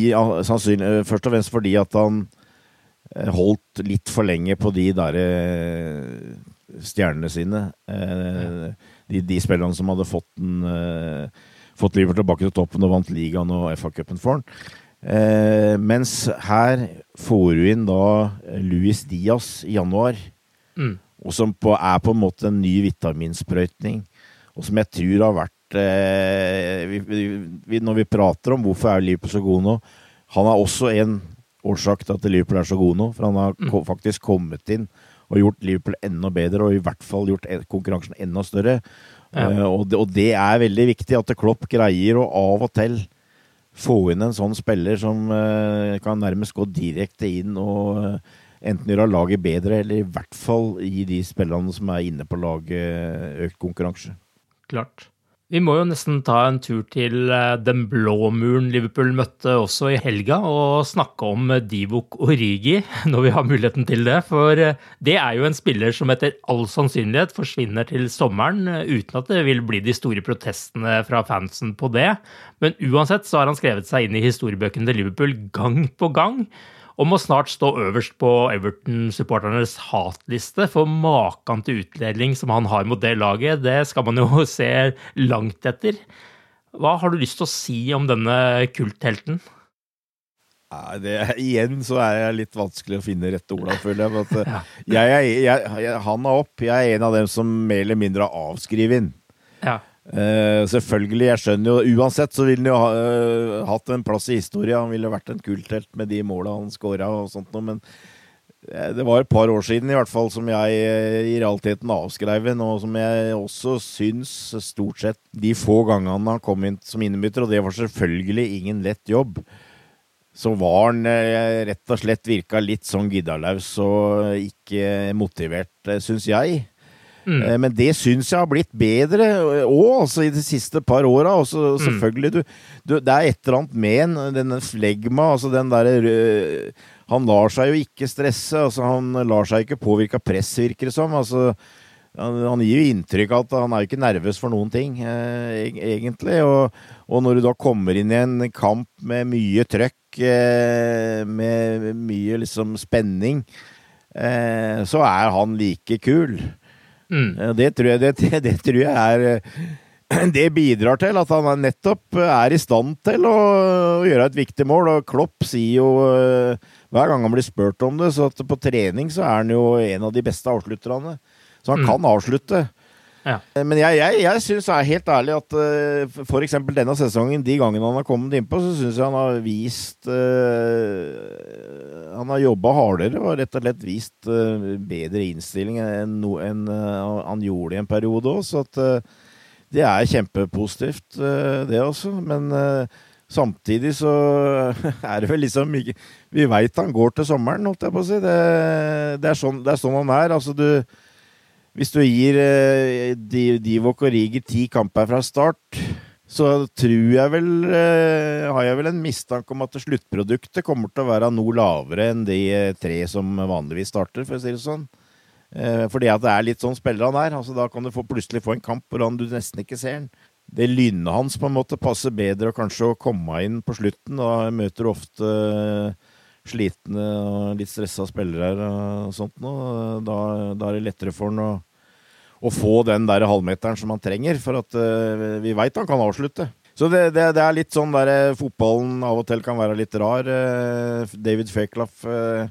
sannsynlig, først og fremst fordi at han eh, holdt litt for lenge på de der eh, stjernene sine. Eh, de, de, spillerne som hadde fått, den, eh, fått Liverpool tilbake til toppen og vant ligaen og FA-cupen for han. Eh, mens her får du inn da Luis Diaz i januar. Mm og som på, er på en måte en ny vitaminsprøytning, og som jeg tror har vært eh, vi, vi, Når vi prater om hvorfor er Liverpool så god nå Han er også en årsak til at Liverpool er så god nå, for han har mm. faktisk kommet inn og gjort Liverpool enda bedre, og i hvert fall gjort konkurransen enda større. Ja. Uh, og, det, og, det, er veldig viktig at Klopp greier å av og til få inn en sånn spiller som uh, kan nærmest gå direkte inn og uh, enten gjøre laget bedre, eller i hvert fall gi de spillerne som er inne på laget, økt konkurranse. Klart. Vi må jo nesten ta en tur til eh, den blå muren Liverpool møtte også i helga, og snakke om Divok Origi [laughs] når vi har muligheten til det. For eh, det er jo en spiller som etter all sannsynlighet forsvinner til sommeren, eh, uten at det vil bli de store protestene fra fansen på det. Men uansett så har han skrevet seg inn i historiebøkene til Liverpool gang på gang og må snart stå øverst på Everton-supporternes hatliste. For maken til utdeling som han har mot det laget, det skal man jo [laughs] se langt etter. Hva har du lyst til å si om denne kulthelten? Det, igjen så er jeg litt vanskelig å finne rette orda, føler jeg. [laughs] Ja. jeg, jeg, jeg, han er opp. Jeg er en av dem som mer eller mindre har avskrevet inn. Ja. Uh, selvfølgelig, jeg skjønner jo Uansett så ville han jo ha, uh, hatt en plass i historia. Han ville vært en kulthelt med de måla han scora og sånt noe, men uh, det var et par år siden i hvert fall som jeg i realiteten avskrev ham, og som jeg også syns stort sett de få gangene han kom inn som innbytter, og det var selvfølgelig ingen lett jobb, så var han rett og slett virka litt sånn giddalaus og ikke motivert, syns jeg. Mm. Eh, men det syns jeg har blitt bedre òg, altså i de siste par åra. og Selvfølgelig, du, du, Det er et eller annet med denne flegma, altså den derre Han lar seg jo ikke stresse, altså han lar seg ikke påvirke av press, virker det som. altså han, gir jo inntrykk av at han er jo ikke nervøs for noen ting, eh, egentlig. Og, og, når du da kommer inn i en kamp med mye trøkk, eh, med mye liksom spenning, eh, så er han like kul. Mm. Det, tror jeg, det, det, tror jeg er eh, [clears throat] Det bidrar til at han nettopp er i stand til å gjøre et viktig mål. Og Klopp sier jo eh, hver gang han blir spurt om det, så at på trening så er han jo en av de beste avslutterne. Så han mm. kan avslutte. Ja. Eh, men jeg, jeg, jeg syns helt ærlig at uh, f.eks. denne sesongen, de gangene han har kommet innpå, så syns jeg han har vist uh, Han har jobba hardere og rett og slett vist uh, bedre innstilling enn no, en, uh, han gjorde i en periode òg. Så at, det er kjempepositivt, det også. Men samtidig så [laughs] er det vel liksom Vi veit han går til sommeren, holdt jeg på å si. Det, det, er, sånn, det er sånn han er. Altså, du hvis du gir eh, Divok og Riger ti kamper fra start, så tror jeg vel eh, Har jeg vel en mistanke om at sluttproduktet kommer til å være noe lavere enn de eh, tre som vanligvis starter, for å si det sånn. Eh, fordi at det er litt sånn spiller han er. Altså, da kan du få, plutselig få en kamp hvor du nesten ikke ser den. Det lynnet hans på en måte passer bedre og kanskje å komme inn på slutten. Da møter du ofte slitne og litt stressa spillere og sånt noe. Da, da, er det lettere for han å å få den der halvmeteren som han trenger, for at uh, vi veit han kan avslutte. Så det, det, det, er litt sånn der eh, fotballen av og til kan være litt rar. Eh, David eh,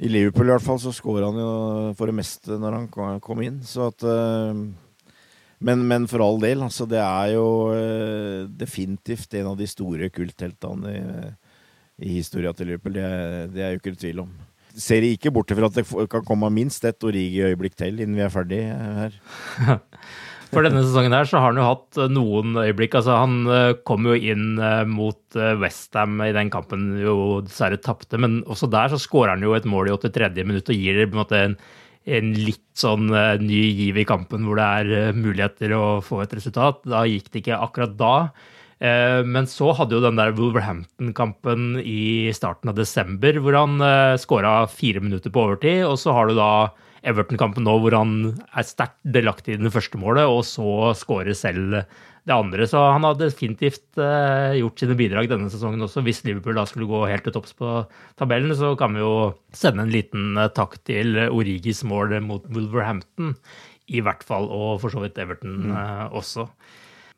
i Liverpool i hvert fall, så skåra han jo for det meste når han kom inn. Så at men, men, for all del, altså. Det er jo definitivt en av de store kultheltene i, i historia til Liverpool. Det, det er jo ikke tvil om. Ser ikke bort fra at det kan komme minst ett Origi-øyeblikk til innen vi er ferdig her. [laughs] For denne sesongen her så har han jo hatt eh, noen øyeblikk. altså Han eh, kom jo inn eh, mot Westham i den kampen jo dessverre tapte, men også der så skårer han jo et mål i 83. minutt og gir på en måte en, en litt sånn ny giv i kampen hvor det er muligheter å få et resultat. Da gikk det ikke akkurat da. Men så hadde jo den der Wolverhampton-kampen i starten av desember, hvor han skåra fire minutter på overtid. Og så har du da Everton-kampen nå hvor han er sterkt delaktig i det første målet, og så skårer selv det andre. Så han har definitivt uh, gjort sine bidrag denne sesongen også. Hvis Liverpool da skulle gå helt til topps på tabellen, så kan vi jo sende en liten takk til Origis mål mot Wolverhampton, i hvert fall, og for så vidt Everton mm. også.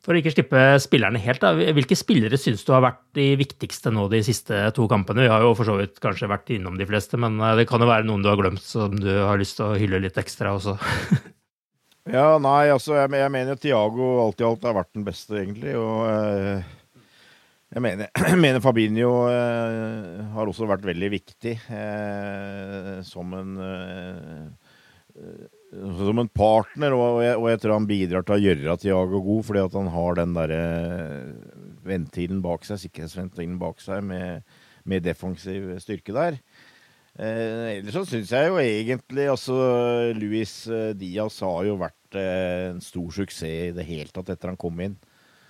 For å ikke slippe spillerne helt, da. hvilke spillere syns du har vært de viktigste nå de siste to kampene? Vi har jo for så vidt kanskje vært innom de fleste, men eh, det kan jo være noen du har glemt som du har lyst til å hylle litt ekstra også. [laughs] ja, nei, altså jeg, jeg mener jo Tiago alt i alt har vært den beste, egentlig. Og eh, jeg mener, [clears throat] mener Fabinho eh, har også vært veldig viktig eh, som en eh, som en partner, og jeg, og jeg, tror han bidrar til å gjøre Tiago god, fordi at han har den derre ventilen bak seg, sikkerhetsventilen bak seg, med, med defensiv styrke der. Eh, ellers så syns jeg jo egentlig altså Luis eh, Diaz har jo vært eh, en stor suksess i det hele tatt etter han kom inn.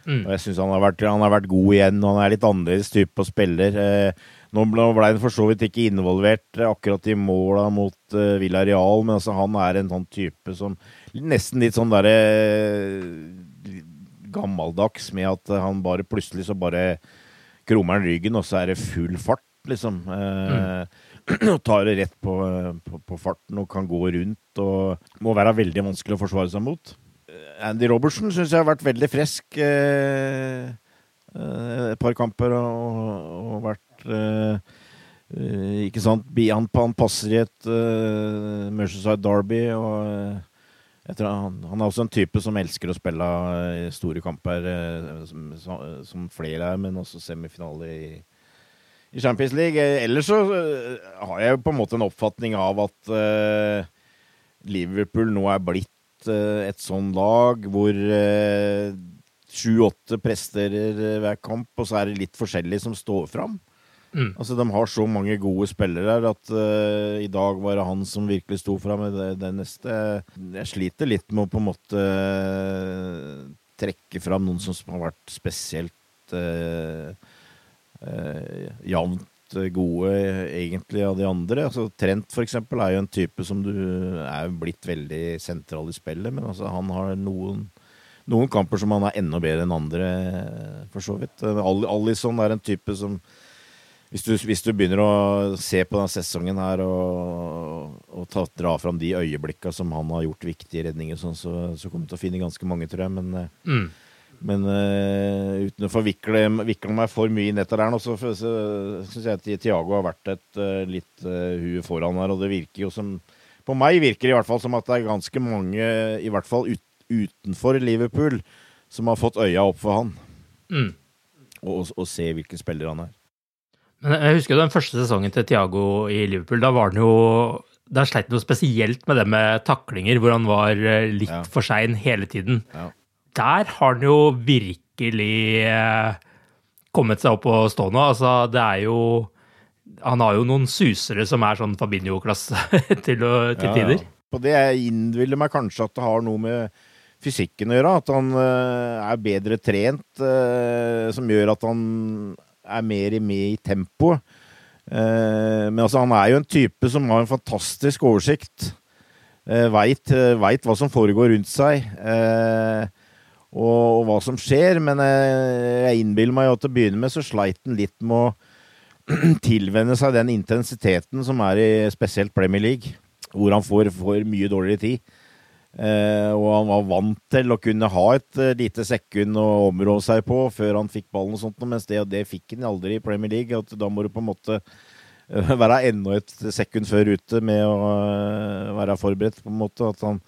Mm. Og jeg syns han, han, har vært god igjen, og han er litt annerledes type spiller. Eh, nå ble han for så vidt ikke involvert akkurat i måla mot uh, Villarreal, men altså, han er en sånn type som Nesten litt sånn derre gammeldags med at han bare plutselig så bare krummer han ryggen, og så er det full fart, liksom. Uh, mm. [clears throat] og tar det rett på, på, på, farten og kan gå rundt og må være veldig vanskelig å forsvare seg mot. Andy Robertson syns jeg har vært veldig frisk. Uh, et par kamper og, og vært Uh, ikke sant? Han, han, passer i et uh, Merceside Derby. og han, han, er også en type som elsker å spille store kamper, som, som, flere er, men også semifinale i, i, Champions League. Ellers så har jeg på en måte en oppfatning av at uh, Liverpool nå er blitt et sånn lag hvor sju-åtte uh, presterer hver kamp, og så er det litt forskjellig som står fram. Mm. Altså, De har så mange gode spillere her at uh, i dag var det han som virkelig sto fram. Det, det neste Jeg sliter litt med å på en måte uh, trekke fram noen som har vært spesielt uh, jevnt gode, egentlig, av de andre. Altså, Trent, for eksempel, er jo en type som du er blitt veldig sentral i spillet, men altså, han har noen noen kamper som han er enda bedre enn andre, for så vidt. Alison er en type som hvis du, hvis du, begynner å se på denne sesongen her og, og ta, dra fram de øyeblikka som han har gjort viktige redninger, sånn, så, så, kommer du til å finne ganske mange, tror jeg. Men, eh, mm. men uh, uten å forvikle vikle meg for mye inn etter der nå, så, så syns jeg at Tiago har vært et uh, litt uh, hue foran her. Og det virker jo som På meg virker det i hvert fall som at det er ganske mange, i hvert fall ut, utenfor Liverpool, som har fått øya opp for han. Mm. Og, og, og se hvilken spiller han er. Men jeg husker den første sesongen til Tiago i Liverpool. Da var han jo da sleit han jo spesielt med det med taklinger, hvor han var eh, litt ja. for sein hele tiden. Ja. Der har han jo virkelig eh, kommet seg opp og stå nå. Altså, det er jo Han har jo noen susere som er sånn Fabinho-klasse [laughs] til, til tider. Ja, På det jeg innbiller meg kanskje at det har noe med fysikken å gjøre. At han uh, er bedre trent, som gjør at han er mer med i tempoet. Eh, men altså, han er jo en type som har en fantastisk oversikt. Eh, Veit eh, hva som foregår rundt seg, og, hva som skjer. Men jeg innbiller meg at til å begynne med så sleit han litt med å [clears throat] tilvenne seg den intensiteten som er i spesielt Premier League, hvor han får, får mye dårligere tid. Eh, og han var vant til å kunne ha et eh, lite sekund å områ seg på før han fikk ballen og sånt, mens det, det fikk han aldri i Premier League. At da må du på en måte eh, være enda et sekund før ute med å være forberedt, på en måte. At han,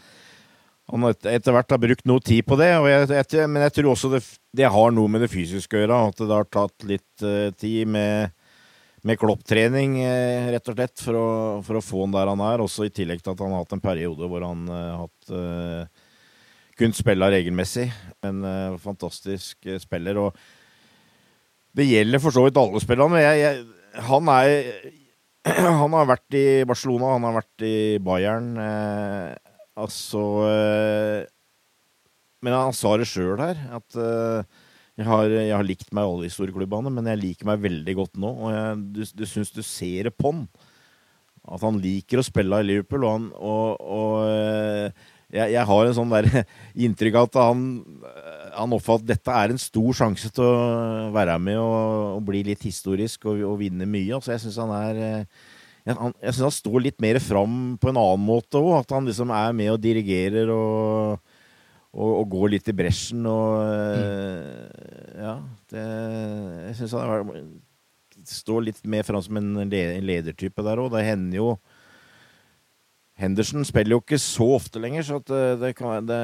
han et- etter hvert har brukt noe tid på det. Jeg, etter, men jeg tror også det, det har noe med det fysiske å gjøre. At det har tatt litt tid med med klopptrening, eh, rett og slett, for å, for å få han der han er. Også i tillegg til at han har hatt en periode hvor han har hatt uh, kunnet spille regelmessig. En uh, fantastisk eh, spiller. Og det gjelder for så vidt alle spillerne. Jeg, jeg, han er [clears throat] Han har vært i Barcelona, han har vært i Bayern. Uh, altså eh, Men han sa det sjøl her, at eh, jeg har, jeg har likt meg i alle de store klubbene, men jeg liker meg veldig godt nå. Og jeg, du, du syns du ser det på han. At han liker å spille i Liverpool. Og, han, og, og eh, jeg, jeg har en sånn der [laughs] inntrykk av at han, han oppfatter at dette er en stor sjanse til å være med og, og bli litt historisk og, og vinne mye. Altså, jeg syns han er eh, jeg, jeg synes han står litt mer fram på en annen måte òg. At han liksom er med og dirigerer og og, og går litt i bresjen og mm. Ja, det, jeg syns han står litt mer fram som en ledertype der òg. Det hender jo Henderson spiller jo ikke så ofte lenger, så eh, det kan, det,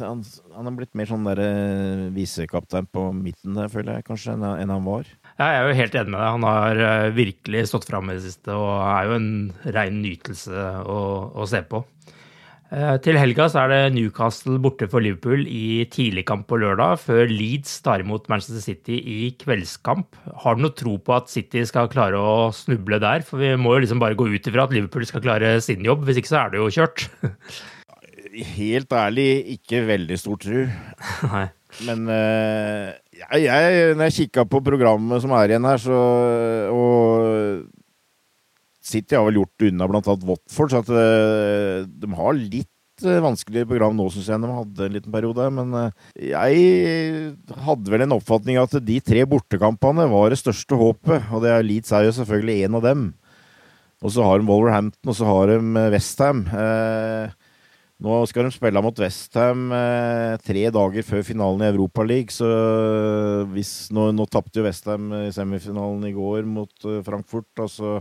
han, han er blitt mer sånn der eh, visekaptein på midten der, føler jeg kanskje, enn, enn han var. Ja, jeg er jo helt enig med deg. Han har eh, virkelig stått fram i det siste og er jo en rein nytelse å, å se på. Eh, Til helga så er det Newcastle borte for Liverpool i tidligkamp på lørdag, før Leeds tar imot Manchester City i kveldskamp. Har du noe tro på at City skal klare å snuble der? For vi må jo liksom bare gå ut ifra at Liverpool skal klare sin jobb, hvis ikke så er det jo kjørt. [laughs] Helt ærlig, ikke veldig stor tru. [laughs] Nei. Men eh, jeg, jeg, når jeg kikka på programmet som er igjen her, så Og City har vel gjort unna annet Watford, så at eh, de har litt vanskelig vanskeligere program nå, syns jeg, de hadde en liten periode. Men eh, jeg hadde vel en oppfatning av at de tre bortekampene var det største håpet. Og det er Leeds er jo selvfølgelig en av dem. Og så har de Wolverhampton, og så har de Westham. Eh, nå skal de spille mot Westham eh, tre dager før finalen i Europa League. Så hvis Nå, nå tapte jo Westham i semifinalen i går mot eh, Frankfurt. Altså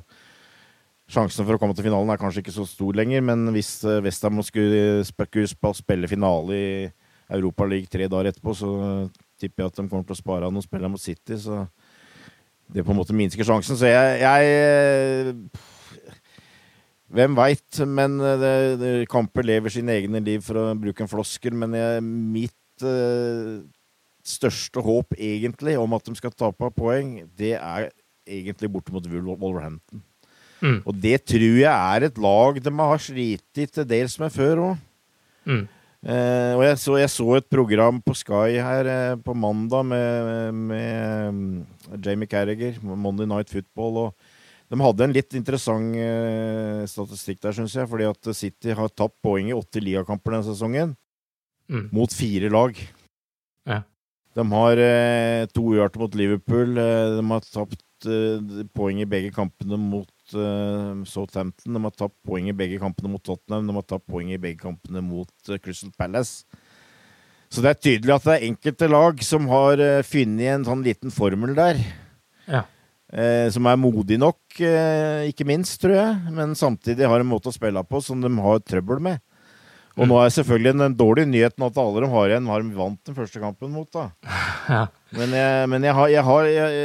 Sjansen for å komme til finalen er kanskje ikke så stor lenger, men hvis eh, Westham skulle, sp- spille finale i Europa League tre dager etterpå, så tipper jeg at de kommer til å spare av noen spillere mot City. Så det på en måte minsker sjansen. Så jeg, jeg hvem veit, men eh, det, det, kamper lever sine egne liv, for å bruke en floskel. Men jeg, mitt eh, største håp, egentlig, om at de skal tape poeng, det er egentlig borte mot Wolverhampton. Mm. Og det tror jeg er et lag de har slitt til dels med før òg. Mm. Eh, og jeg så, jeg så et program på Sky her eh, på mandag med, med Jamie Carragher, Monday Night Football. og de hadde en litt interessant eh, statistikk der, syns jeg. Fordi at City har tapt poeng i åtte ligakamper denne sesongen. Mm. Mot fire lag. Ja. De har eh, to uavgjorte mot Liverpool. Eh, de har tapt eh, poeng i begge kampene mot eh, Southampton. De har tapt poeng i begge kampene mot Tottenham. De har tapt poeng i begge kampene mot uh, Crystal Palace. Så det er tydelig at det er enkelte lag som har uh, funnet en sånn liten formel der. Ja. Som er modig nok, ikke minst, tror jeg. Men samtidig har en måte å spille på som de har trøbbel med. Og nå er selvfølgelig den dårlige nyheten at alle de har igjen, har de vant den første kampen mot. da. [laughs] Ja. Men jeg, men jeg har, jeg har jeg,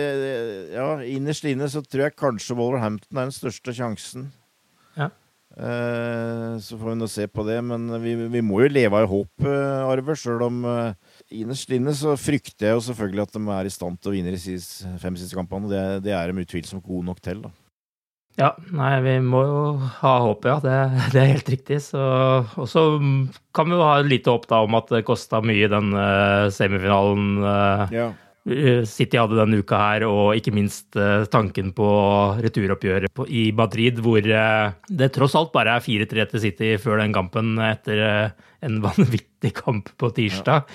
Ja, innerst inne så tror jeg kanskje Wolverhampton er den største sjansen. Ja. Eh, så får vi nå se på det. Men vi, vi må jo leve av håp, eh, Arve. Sjøl om eh, innerst inne så frykter jeg jo selvfølgelig at de er i stand til å vinne de fem siste kampene. Det, det er de utvilsomt gode nok til. da. Ja, nei, vi må jo ha håp, ja. Det, det er helt riktig. Så, og så kan vi jo ha lite håp da om at det kosta mye den eh, semifinalen eh, Ja. City hadde denne uka her, og ikke minst eh, tanken på returoppgjøret på, i Madrid, hvor eh, det tross alt bare er 4-3 til City før den kampen etter eh, en [laughs] vanvittig kamp på tirsdag.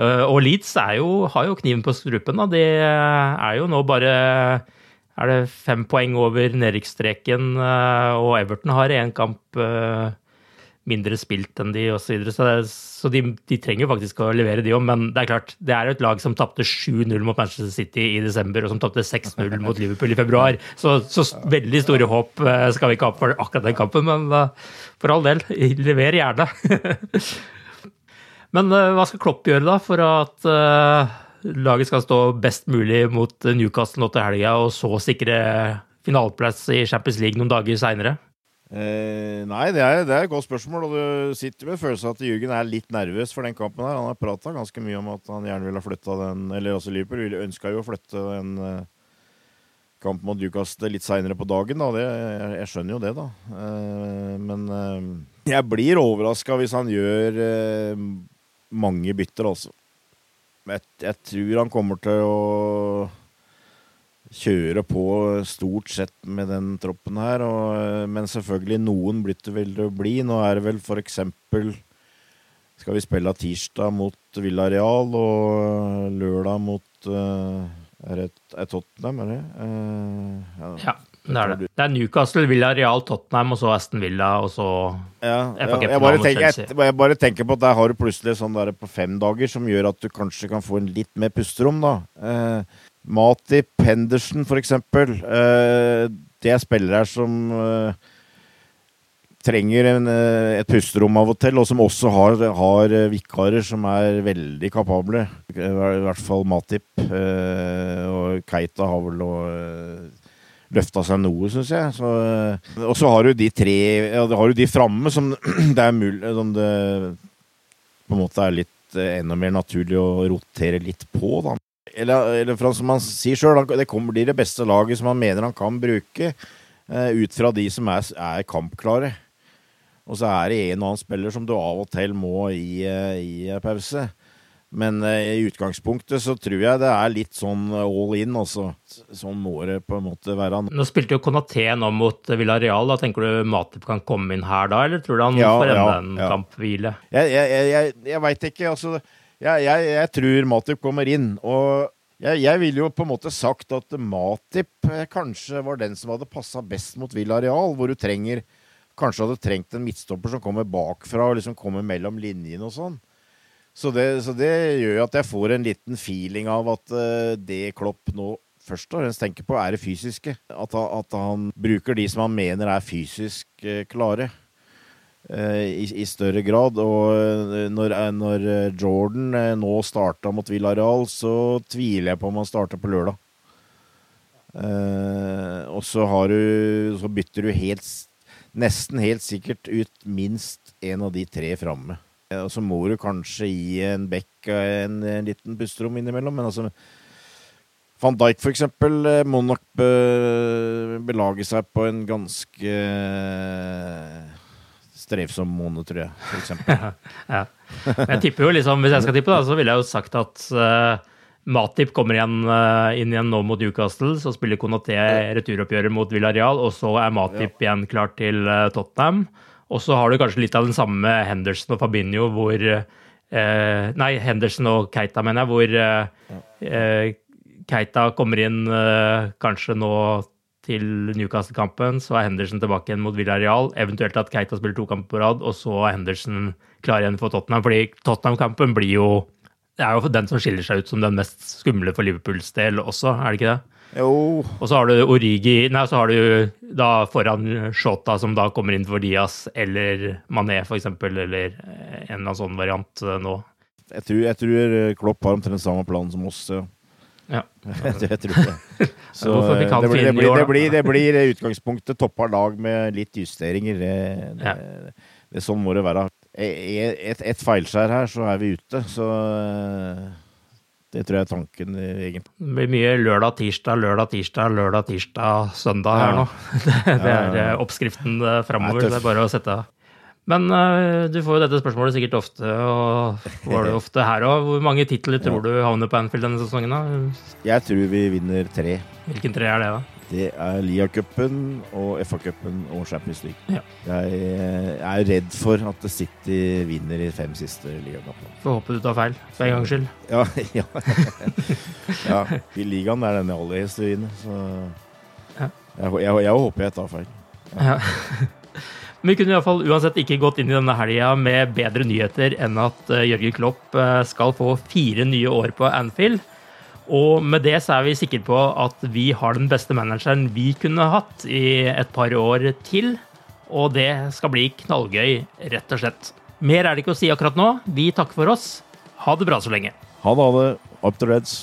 Eh, og Leeds jo, har jo kniven på strupen. Da. De er jo nå bare er det fem poeng over nedrykksstreken, eh, og Everton har én kamp eh, mindre spilt enn de osv. Så, så, så de, de trenger faktisk å levere, de òg. Men det er klart, det er et lag som tapte 7-0 mot Manchester City i desember, og som tapte 6-0 mot Liverpool i februar. Så, så veldig store håp eh, skal vi ikke ha for akkurat den kampen, men for all del, lever gjerne. [laughs] Men hva skal Klopp gjøre da, for at laget skal stå best mulig mot Newcastle nå til helga, og så sikre finaleplass i Champions League noen dager seinere? Eh, nei, det er, det er et godt spørsmål. Og du sitter med følelsen at Jürgen er litt nervøs for den kampen. her. Han har prata ganske mye om at han gjerne ville ha flytta den Eller altså Liverpool ønska jo å flytte en eh, kamp mot Newcastle litt seinere på dagen. Da. Det, jeg, jeg skjønner jo det, da. Eh, men eh, jeg blir overraska hvis han gjør eh, mange bytter, altså. Jeg, jeg tror han kommer til å kjøre på stort sett med den troppen her. Og, eh, men selvfølgelig, noen blir det vel å bli. Nå er det vel for eksempel Skal vi spille tirsdag mot Villarreal og lørdag mot uh, Er det Tottenham, er det? Eh, Ja, det er det. Det er Newcastle, Villarreal, Tottenham, og så Aston Villa, og så Ja, ja, jeg, bare tenker, jeg, jeg bare tenker på at der har du plutselig sånn der på fem dager som gjør at du kanskje kan få en litt mer pusterom, da. Eh, Matip, Henderson for eksempel. Eh, det er spillere her som eh, trenger en, eh, et pusterom av og til, og som også har, har eh, vikarer som er veldig kapable. I hvert fall Matip. Eh, og Keita har vel uh, løfta seg noe, syns jeg. Så, eh, og så har du de tre ja, har du de framme som [clears throat] det er mulig Som det på en måte er litt eh, enda mer naturlig å rotere litt på, da. Eller, eller fra, som han sier sjøl, det kommer bli det beste laget som han mener han kan bruke, eh, ut fra de som er, er kampklare. Og så er det en og annen spiller som du av og til må i, eh, i eh, pause. Men eh, i utgangspunktet så tror jeg det er litt sånn all in, altså. Sånn må det på en måte være. Nå spilte jo Konaté nå mot Villarreal. da Tenker du Matip kan komme inn her da, eller tror du han Ja, får enda ja, en ja. kamphvile? Jeg, jeg, jeg, jeg, veit ikke. Altså, jeg, tror Matip kommer inn. Og jeg, ville jo på en måte sagt at Matip eh, kanskje var den som hadde passa best mot Villarreal, hvor du trenger Kanskje hadde trengt en midtstopper som kommer bakfra og liksom kommer mellom linjene og sånn. Så det, så det gjør jo at jeg får en liten feeling av at eh, det Klopp nå først og fremst tenker på, er det fysiske. At, han- at han bruker de som han mener er fysisk eh, klare eh, i, i større grad. Og når, når Jordan nå starta mot Villarreal, så tviler jeg på om han starter på lørdag. Eh, og så har du Så bytter du helt Nesten helt sikkert ut minst en av de tre framme. Eh, Og så må du kanskje gi en bekk en, en liten pusterom innimellom, men altså Van Dijk, for eksempel, eh, må nok be, belage seg på en ganske eh, strevsom måned, tror jeg. For eksempel. [laughs] ja. Jeg tipper jo liksom, Hvis jeg skal tippe, da, så ville jeg jo sagt at uh, Matip kommer igjen, uh, inn igjen nå mot Newcastle. Så spiller Konaté returoppgjøret mot Villarreal, og så er Matip igjen klar til uh, Tottenham. Og så har du kanskje litt av den samme Henderson og Fabinho hvor eh, Nei, Henderson og Keita, mener jeg, hvor eh, eh, Keita kommer inn eh, kanskje nå til Newcastle-kampen, så er Henderson tilbake igjen mot Villarreal. Eventuelt at Keita spiller to kamper på rad, og så er Henderson klar igjen for Tottenham. Fordi Tottenham-kampen blir jo Det er jo den som skiller seg ut som den mest skumle for Liverpools del også, er det ikke det? Jo. Og så har du Origi Nei, så har du da foran Shota, som da kommer inn for Diaz, eller Mané, eksempel, eller en eller annen sånn variant eh, nå. Jeg tror, jeg tror Klopp har omtrent samme plan som oss. Ja. Ja. [laughs] jeg, tror det. [laughs] Så han det, blir, det, blir, det, blir, det blir utgangspunktet toppa lag med litt justeringer. Det, det, det, sånn må det være. Et, et feilskjær her, så er vi ute. Så eh, det tror jeg er tanken, eh, egentlig. Det blir mye lørdag, tirsdag, lørdag, tirsdag, lørdag, tirsdag, søndag her nå. [laughs] Det, det er eh, oppskriften eh, framover. Det er Det er bare å sette av. Men eh, du får jo dette spørsmålet sikkert ofte, og var det [laughs] ofte her òg. Hvor mange titler tror du havner på Anfield denne sesongen? da? Jeg tror vi vinner tre. Hvilken tre er det, da? Det er Lia-cupen og FA-cupen og Champions League. Ja. Jeg eh, er redd for at City vinner i fem siste ligakampene. Får håpe du tar feil, for en gangs skyld. Ja, [laughs] ja. ja. I ligaen er denne aller helst vinner, så jeg, jeg, jeg håper jeg tar feil. Ja. [laughs] Vi kunne iallfall uansett ikke gått inn i denne helga med bedre nyheter enn at uh, Jørgen Klopp uh, skal få fire nye år på Anfield. Og med det så er vi sikre på at vi har den beste manageren vi kunne hatt i et par år til. Og det skal bli knallgøy, rett og slett. Mer er det ikke å si akkurat nå. Vi takker for oss. Ha det bra så lenge. Ha det, ha det. Up to Reds.